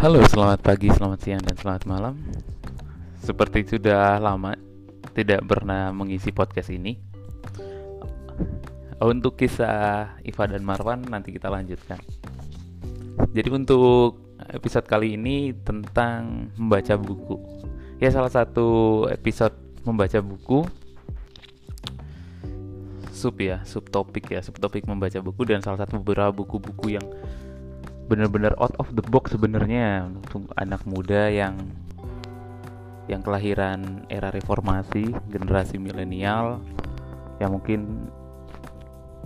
Halo, selamat pagi, selamat siang, dan selamat malam. Seperti sudah lama tidak pernah mengisi podcast ini. Untuk kisah Iva dan Marwan nanti kita lanjutkan. Jadi untuk episode kali ini tentang membaca buku. Ya salah satu episode membaca buku sub ya, subtopik ya, subtopik membaca buku dan salah satu beberapa buku-buku yang benar-benar out of the box sebenarnya untuk anak muda yang yang kelahiran era reformasi, generasi milenial yang mungkin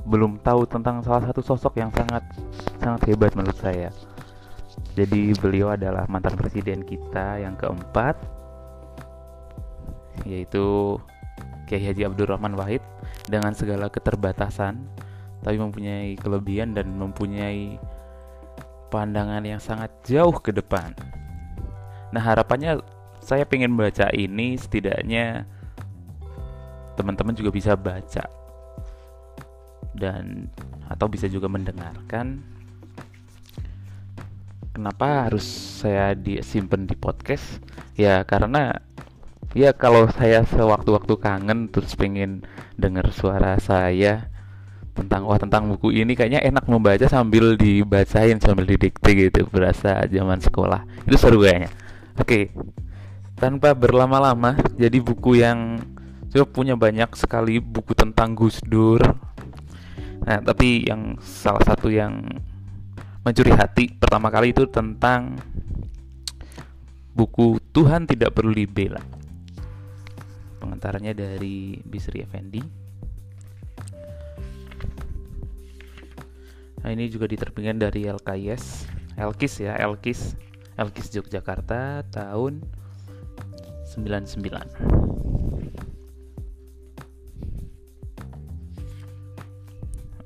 belum tahu tentang salah satu sosok yang sangat sangat hebat menurut saya. Jadi beliau adalah mantan presiden kita yang keempat yaitu Kiai Haji Abdurrahman Wahid dengan segala keterbatasan tapi mempunyai kelebihan dan mempunyai pandangan yang sangat jauh ke depan. Nah harapannya saya ingin baca ini setidaknya teman-teman juga bisa baca dan atau bisa juga mendengarkan kenapa harus saya disimpan di podcast ya karena ya kalau saya sewaktu-waktu kangen terus pengen dengar suara saya tentang wah tentang buku ini kayaknya enak membaca sambil dibacain sambil didikte gitu berasa zaman sekolah. Itu seru kayaknya. Oke tanpa berlama-lama jadi buku yang saya punya banyak sekali buku tentang Gus Dur. Nah tapi yang salah satu yang mencuri hati pertama kali itu tentang buku Tuhan tidak perlu dibela. Pengantarnya dari Bisri Effendi nah ini juga diterbitkan dari LKS Elkis ya Elkis. Elkis Yogyakarta tahun 99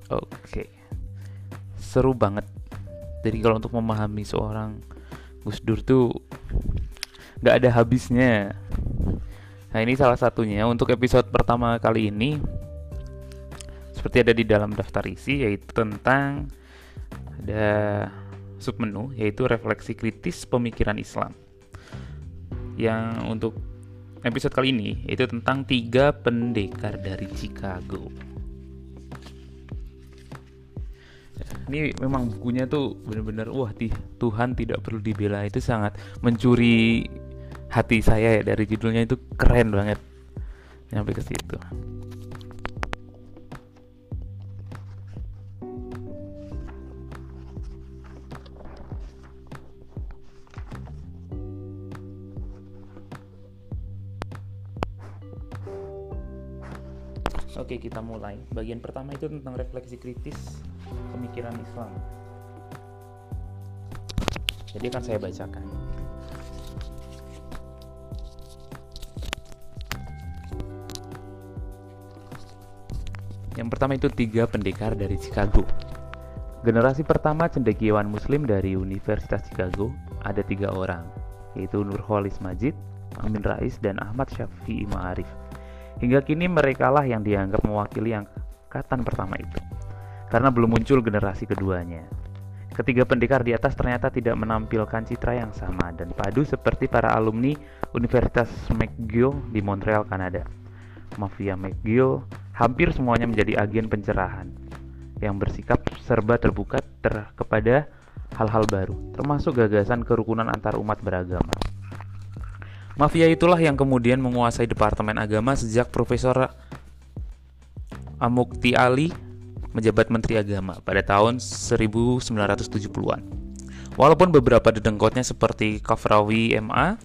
Oke. Seru banget. Jadi kalau untuk memahami seorang Gus Dur tuh nggak ada habisnya. Nah ini salah satunya. Untuk episode pertama kali ini seperti ada di dalam daftar isi yaitu tentang ada submenu yaitu refleksi kritis pemikiran Islam. Yang untuk episode kali ini yaitu tentang tiga pendekar dari Chicago. Ini memang bukunya tuh bener-bener wah Tuhan tidak perlu dibela itu sangat mencuri hati saya ya dari judulnya itu keren banget nyampe ke situ Oke kita mulai Bagian pertama itu tentang refleksi kritis Pemikiran Islam Jadi akan saya bacakan Yang pertama itu tiga pendekar dari Chicago. Generasi pertama cendekiawan muslim dari Universitas Chicago ada tiga orang, yaitu Nurholis Majid, Amin Rais, dan Ahmad Syafi'i Ma'arif. Hingga kini merekalah yang dianggap mewakili angkatan pertama itu, karena belum muncul generasi keduanya. Ketiga pendekar di atas ternyata tidak menampilkan citra yang sama dan padu seperti para alumni Universitas McGill di Montreal, Kanada. Mafia McGill hampir semuanya menjadi agen pencerahan yang bersikap serba terbuka ter kepada hal-hal baru, termasuk gagasan kerukunan antar umat beragama. Mafia itulah yang kemudian menguasai Departemen Agama sejak Profesor Amukti Ali menjabat Menteri Agama pada tahun 1970-an. Walaupun beberapa dedengkotnya seperti Kafrawi MA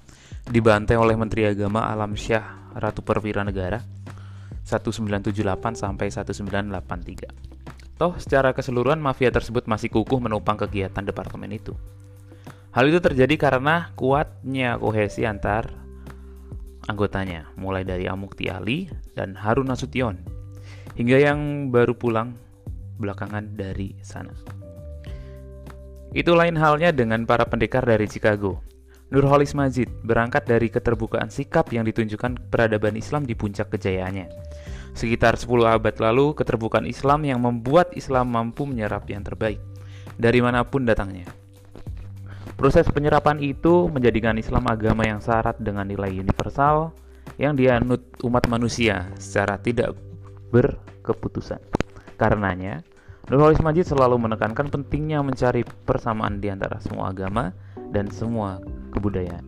dibantai oleh Menteri Agama Alam Syah Ratu Perwira Negara, 1978 sampai 1983. Toh secara keseluruhan mafia tersebut masih kukuh menopang kegiatan departemen itu. Hal itu terjadi karena kuatnya kohesi antar anggotanya, mulai dari Amukti Ali dan Harun Nasution, hingga yang baru pulang belakangan dari sana. Itu lain halnya dengan para pendekar dari Chicago. Nurholis Majid berangkat dari keterbukaan sikap yang ditunjukkan peradaban Islam di puncak kejayaannya. Sekitar 10 abad lalu, keterbukaan Islam yang membuat Islam mampu menyerap yang terbaik dari mana pun datangnya. Proses penyerapan itu menjadikan Islam agama yang syarat dengan nilai universal yang dianut umat manusia secara tidak berkeputusan. Karenanya, Nurholis Majid selalu menekankan pentingnya mencari persamaan di antara semua agama dan semua kebudayaan.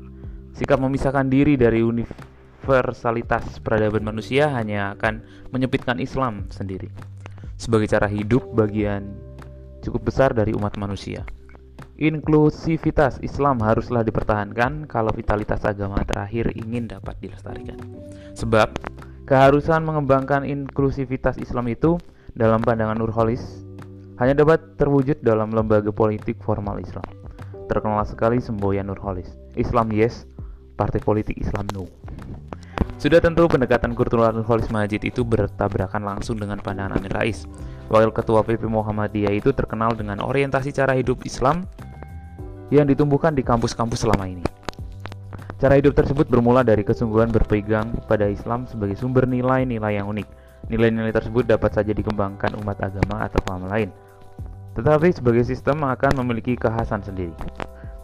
Sikap memisahkan diri dari universalitas peradaban manusia hanya akan menyempitkan Islam sendiri sebagai cara hidup bagian cukup besar dari umat manusia. Inklusivitas Islam haruslah dipertahankan kalau vitalitas agama terakhir ingin dapat dilestarikan. Sebab keharusan mengembangkan inklusivitas Islam itu dalam pandangan Nurholis hanya dapat terwujud dalam lembaga politik formal Islam. Terkenal sekali semboyan Nurholis. Islam yes, partai politik Islam no. Sudah tentu pendekatan kultural Nurholis Majid itu bertabrakan langsung dengan pandangan Amin Rais. Wakil Ketua PP Muhammadiyah itu terkenal dengan orientasi cara hidup Islam yang ditumbuhkan di kampus-kampus selama ini. Cara hidup tersebut bermula dari kesungguhan berpegang pada Islam sebagai sumber nilai-nilai yang unik. Nilai-nilai tersebut dapat saja dikembangkan umat agama atau paham lain, tetapi sebagai sistem akan memiliki kekhasan sendiri.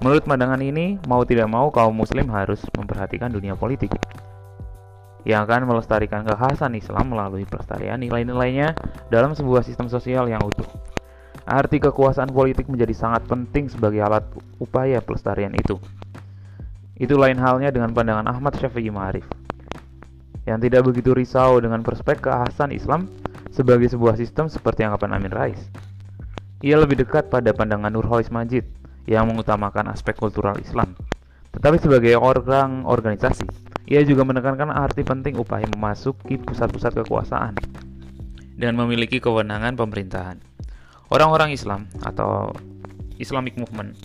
Menurut pandangan ini, mau tidak mau kaum muslim harus memperhatikan dunia politik yang akan melestarikan kekhasan Islam melalui pelestarian nilai-nilainya dalam sebuah sistem sosial yang utuh. Arti kekuasaan politik menjadi sangat penting sebagai alat upaya pelestarian itu. Itu lain halnya dengan pandangan Ahmad Syafi'i Ma'arif yang tidak begitu risau dengan perspektif kehasan Islam sebagai sebuah sistem seperti anggapan Amin Rais. Ia lebih dekat pada pandangan Nurholis Majid yang mengutamakan aspek kultural Islam. Tetapi sebagai orang organisasi, ia juga menekankan arti penting upaya memasuki pusat-pusat kekuasaan dan memiliki kewenangan pemerintahan. Orang-orang Islam atau Islamic Movement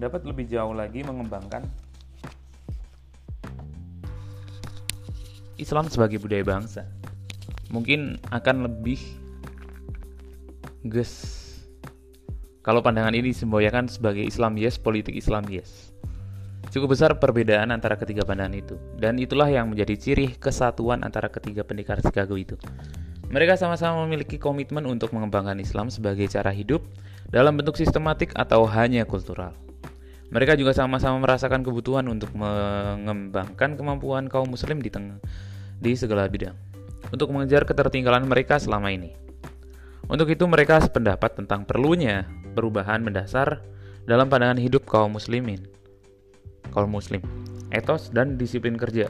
dapat lebih jauh lagi mengembangkan Islam sebagai budaya bangsa. Mungkin akan lebih ges kalau pandangan ini disemboyakan sebagai Islam yes, politik Islam yes. Cukup besar perbedaan antara ketiga pandangan itu, dan itulah yang menjadi ciri kesatuan antara ketiga pendekar Chicago itu. Mereka sama-sama memiliki komitmen untuk mengembangkan Islam sebagai cara hidup dalam bentuk sistematik atau hanya kultural. Mereka juga sama-sama merasakan kebutuhan untuk mengembangkan kemampuan kaum muslim di tengah di segala bidang untuk mengejar ketertinggalan mereka selama ini. Untuk itu mereka sependapat tentang perlunya perubahan mendasar dalam pandangan hidup kaum muslimin, kaum muslim, etos dan disiplin kerja,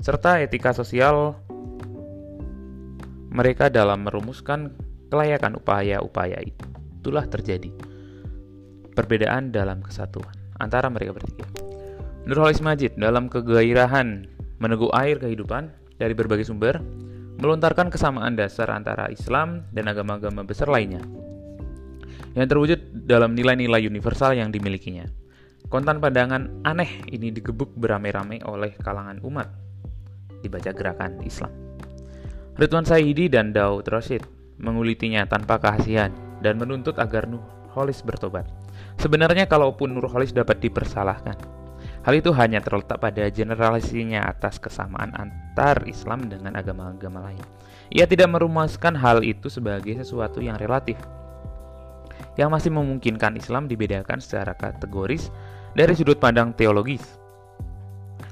serta etika sosial mereka dalam merumuskan kelayakan upaya-upaya itu. Itulah terjadi perbedaan dalam kesatuan antara mereka bertiga. Nurholis Majid dalam kegairahan meneguk air kehidupan dari berbagai sumber melontarkan kesamaan dasar antara Islam dan agama-agama besar lainnya yang terwujud dalam nilai-nilai universal yang dimilikinya. Kontan pandangan aneh ini digebuk beramai-ramai oleh kalangan umat dibaca gerakan Islam. Ridwan Saidi dan Daud Rashid mengulitinya tanpa kehasian dan menuntut agar Nurholis bertobat. Sebenarnya kalaupun Nurholis dapat dipersalahkan, hal itu hanya terletak pada generalisasinya atas kesamaan antar Islam dengan agama-agama lain. Ia tidak merumuskan hal itu sebagai sesuatu yang relatif, yang masih memungkinkan Islam dibedakan secara kategoris dari sudut pandang teologis.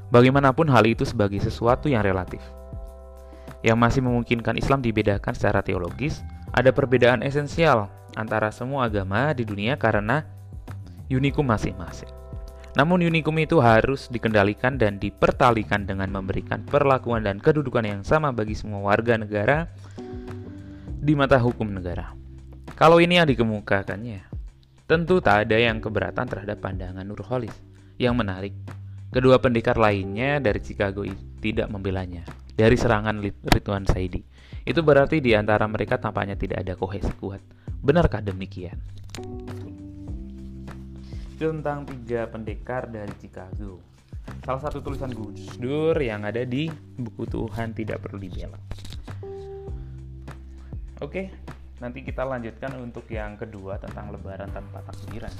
Bagaimanapun hal itu sebagai sesuatu yang relatif yang masih memungkinkan Islam dibedakan secara teologis, ada perbedaan esensial antara semua agama di dunia karena unikum masing-masing. Namun unikum itu harus dikendalikan dan dipertalikan dengan memberikan perlakuan dan kedudukan yang sama bagi semua warga negara di mata hukum negara. Kalau ini yang dikemukakannya, tentu tak ada yang keberatan terhadap pandangan Nurholis. Yang menarik, kedua pendekar lainnya dari Chicago tidak membelanya dari serangan Ridwan Saidi. Itu berarti di antara mereka tampaknya tidak ada kohesi kuat. Benarkah demikian? Itu tentang tiga pendekar dari Chicago. Salah satu tulisan Gus Dur yang ada di buku Tuhan Tidak Perlu Dibela. Oke, nanti kita lanjutkan untuk yang kedua tentang lebaran tanpa takbiran.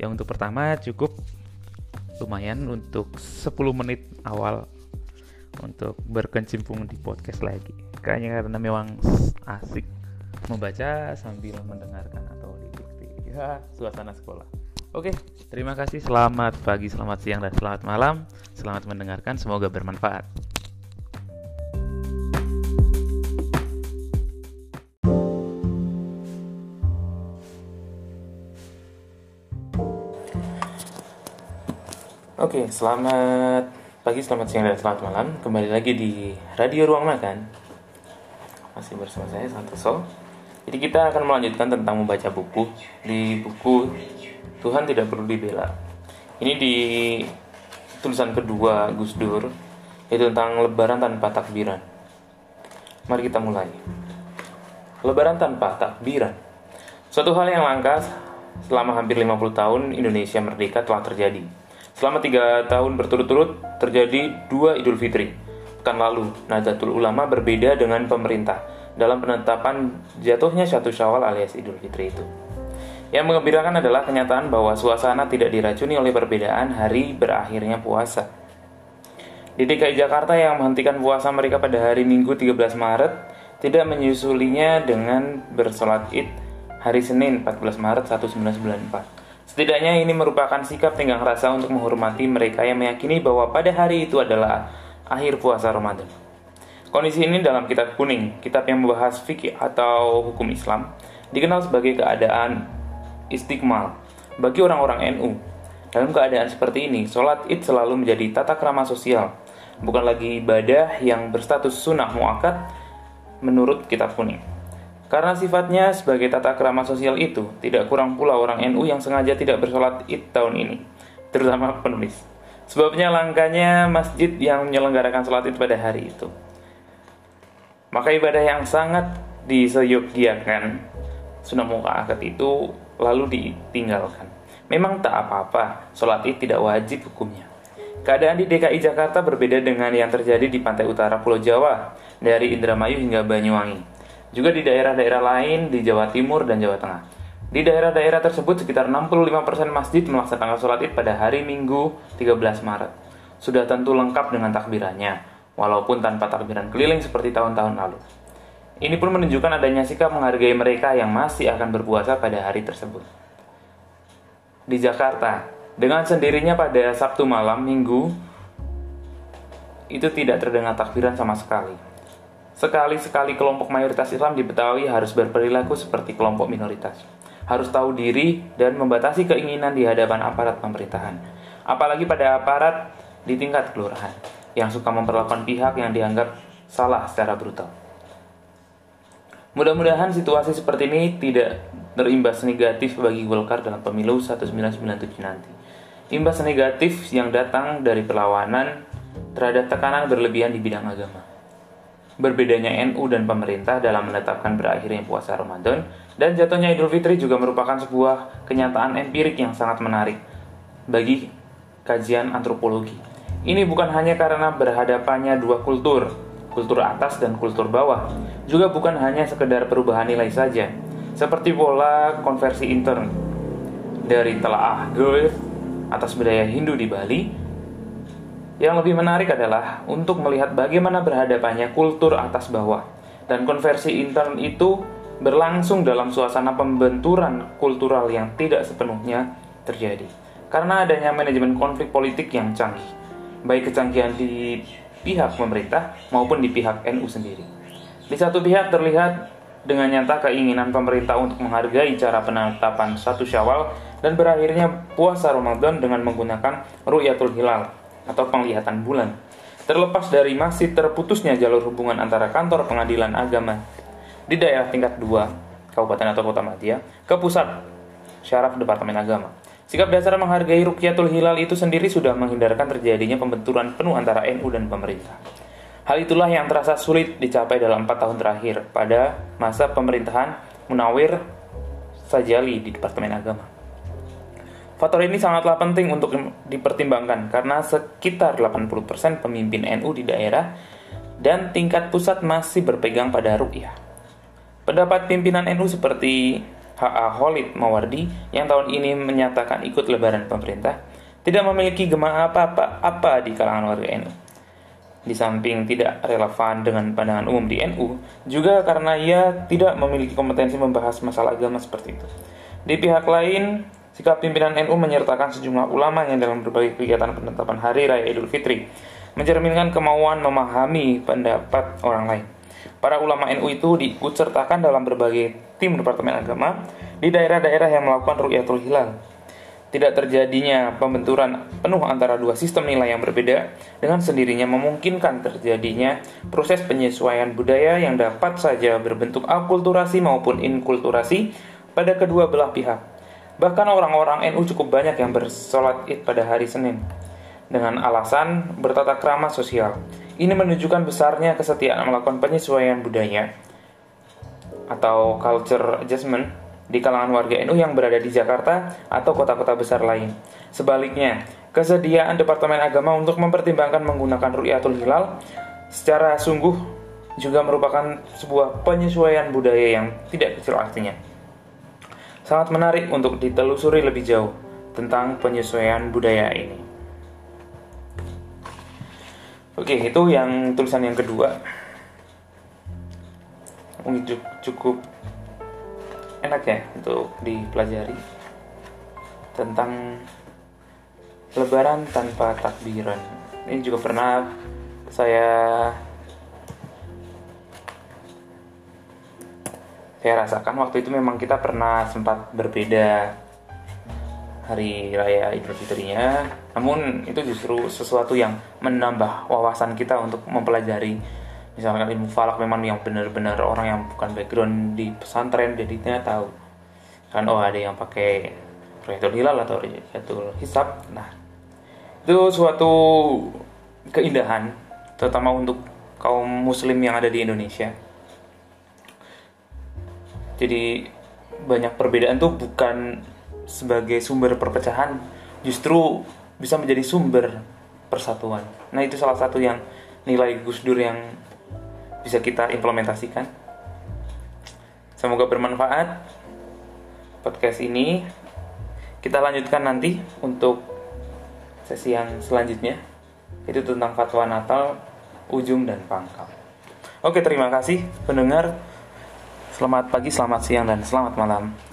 Yang untuk pertama cukup lumayan untuk 10 menit awal untuk berkecimpung di podcast lagi kayaknya karena memang asik membaca sambil mendengarkan atau di ya suasana sekolah. Oke, terima kasih. Selamat pagi, selamat siang, dan selamat malam. Selamat mendengarkan, semoga bermanfaat. Oke, selamat pagi, selamat siang, dan selamat malam. Kembali lagi di Radio Ruang Makan. Masih bersama saya Santoso. Jadi kita akan melanjutkan tentang membaca buku di buku Tuhan tidak perlu dibela. Ini di tulisan kedua Gus Dur yaitu tentang lebaran tanpa takbiran. Mari kita mulai. Lebaran tanpa takbiran. Suatu hal yang langka selama hampir 50 tahun Indonesia merdeka telah terjadi Selama tiga tahun berturut-turut terjadi dua Idul Fitri. Pekan lalu, Nahdlatul Ulama berbeda dengan pemerintah dalam penetapan jatuhnya satu syawal alias Idul Fitri itu. Yang mengembirakan adalah kenyataan bahwa suasana tidak diracuni oleh perbedaan hari berakhirnya puasa. Di DKI Jakarta yang menghentikan puasa mereka pada hari Minggu 13 Maret tidak menyusulinya dengan bersolat id hari Senin 14 Maret 1994. Setidaknya ini merupakan sikap tenggang rasa untuk menghormati mereka yang meyakini bahwa pada hari itu adalah akhir puasa Ramadan. Kondisi ini dalam kitab kuning, kitab yang membahas fikih atau hukum Islam, dikenal sebagai keadaan istiqmal bagi orang-orang NU. Dalam keadaan seperti ini, sholat id selalu menjadi tata krama sosial, bukan lagi ibadah yang berstatus sunnah muakat menurut kitab kuning. Karena sifatnya sebagai tata kerama sosial itu, tidak kurang pula orang NU yang sengaja tidak bersolat id tahun ini, terutama penulis. Sebabnya langkanya masjid yang menyelenggarakan sholat id pada hari itu. Maka ibadah yang sangat diseyoggiakan, sunnah muka akad itu lalu ditinggalkan. Memang tak apa-apa, sholat id tidak wajib hukumnya. Keadaan di DKI Jakarta berbeda dengan yang terjadi di pantai utara Pulau Jawa, dari Indramayu hingga Banyuwangi. Juga di daerah-daerah lain di Jawa Timur dan Jawa Tengah. Di daerah-daerah tersebut sekitar 65% masjid melaksanakan sholat id pada hari Minggu 13 Maret. Sudah tentu lengkap dengan takbirannya, walaupun tanpa takbiran keliling seperti tahun-tahun lalu. Ini pun menunjukkan adanya sikap menghargai mereka yang masih akan berpuasa pada hari tersebut. Di Jakarta, dengan sendirinya pada Sabtu malam Minggu, itu tidak terdengar takbiran sama sekali. Sekali-sekali kelompok mayoritas Islam di Betawi harus berperilaku seperti kelompok minoritas. Harus tahu diri dan membatasi keinginan di hadapan aparat pemerintahan. Apalagi pada aparat di tingkat kelurahan yang suka memperlakukan pihak yang dianggap salah secara brutal. Mudah-mudahan situasi seperti ini tidak terimbas negatif bagi Golkar dalam pemilu 1997 nanti. Imbas negatif yang datang dari perlawanan terhadap tekanan berlebihan di bidang agama berbedanya NU dan pemerintah dalam menetapkan berakhirnya puasa Ramadan dan jatuhnya Idul Fitri juga merupakan sebuah kenyataan empirik yang sangat menarik bagi kajian antropologi. Ini bukan hanya karena berhadapannya dua kultur, kultur atas dan kultur bawah, juga bukan hanya sekedar perubahan nilai saja, seperti pola konversi intern dari telaah Goethe atas budaya Hindu di Bali yang lebih menarik adalah untuk melihat bagaimana berhadapannya kultur atas bawah dan konversi intern itu berlangsung dalam suasana pembenturan kultural yang tidak sepenuhnya terjadi karena adanya manajemen konflik politik yang canggih baik kecanggihan di pihak pemerintah maupun di pihak NU sendiri. Di satu pihak terlihat dengan nyata keinginan pemerintah untuk menghargai cara penetapan satu syawal dan berakhirnya puasa Ramadan dengan menggunakan Ru'yatul Hilal atau penglihatan bulan. Terlepas dari masih terputusnya jalur hubungan antara kantor pengadilan agama di daerah tingkat 2 Kabupaten atau Kota Madia ke pusat syaraf Departemen Agama. Sikap dasar menghargai Rukyatul Hilal itu sendiri sudah menghindarkan terjadinya pembenturan penuh antara NU dan pemerintah. Hal itulah yang terasa sulit dicapai dalam empat tahun terakhir pada masa pemerintahan Munawir Sajali di Departemen Agama. Faktor ini sangatlah penting untuk dipertimbangkan karena sekitar 80% pemimpin NU di daerah dan tingkat pusat masih berpegang pada ru'yah. Pendapat pimpinan NU seperti H.A. Holid Mawardi yang tahun ini menyatakan ikut lebaran pemerintah tidak memiliki gema apa-apa apa di kalangan warga NU. Di samping tidak relevan dengan pandangan umum di NU, juga karena ia tidak memiliki kompetensi membahas masalah agama seperti itu. Di pihak lain, sikap pimpinan NU menyertakan sejumlah ulama yang dalam berbagai kegiatan penetapan Hari Raya Idul Fitri mencerminkan kemauan memahami pendapat orang lain. Para ulama NU itu diikutsertakan dalam berbagai tim Departemen Agama di daerah-daerah yang melakukan Rukyatul Hilal. Tidak terjadinya pembenturan penuh antara dua sistem nilai yang berbeda dengan sendirinya memungkinkan terjadinya proses penyesuaian budaya yang dapat saja berbentuk akulturasi maupun inkulturasi pada kedua belah pihak. Bahkan orang-orang NU cukup banyak yang bersolat id pada hari Senin dengan alasan bertata krama sosial. Ini menunjukkan besarnya kesetiaan melakukan penyesuaian budaya atau culture adjustment di kalangan warga NU yang berada di Jakarta atau kota-kota besar lain. Sebaliknya, kesediaan Departemen Agama untuk mempertimbangkan menggunakan Ru'yatul Hilal secara sungguh juga merupakan sebuah penyesuaian budaya yang tidak kecil artinya. Sangat menarik untuk ditelusuri lebih jauh tentang penyesuaian budaya ini. Oke, itu yang tulisan yang kedua. Cukup enak ya untuk dipelajari tentang lebaran tanpa takbiran ini juga pernah saya saya rasakan waktu itu memang kita pernah sempat berbeda hari raya Idul Fitrinya. Namun itu justru sesuatu yang menambah wawasan kita untuk mempelajari. Misalkan ilmu falak memang yang benar-benar orang yang bukan background di pesantren jadi dia tahu. Kan oh ada yang pakai proyektor hilal atau proyektor hisap nah itu suatu keindahan terutama untuk kaum muslim yang ada di Indonesia jadi banyak perbedaan tuh bukan sebagai sumber perpecahan justru bisa menjadi sumber persatuan nah itu salah satu yang nilai Gus Dur yang bisa kita implementasikan. Semoga bermanfaat podcast ini. Kita lanjutkan nanti untuk sesi yang selanjutnya. Itu tentang fatwa Natal, ujung dan pangkal. Oke, terima kasih pendengar. Selamat pagi, selamat siang, dan selamat malam.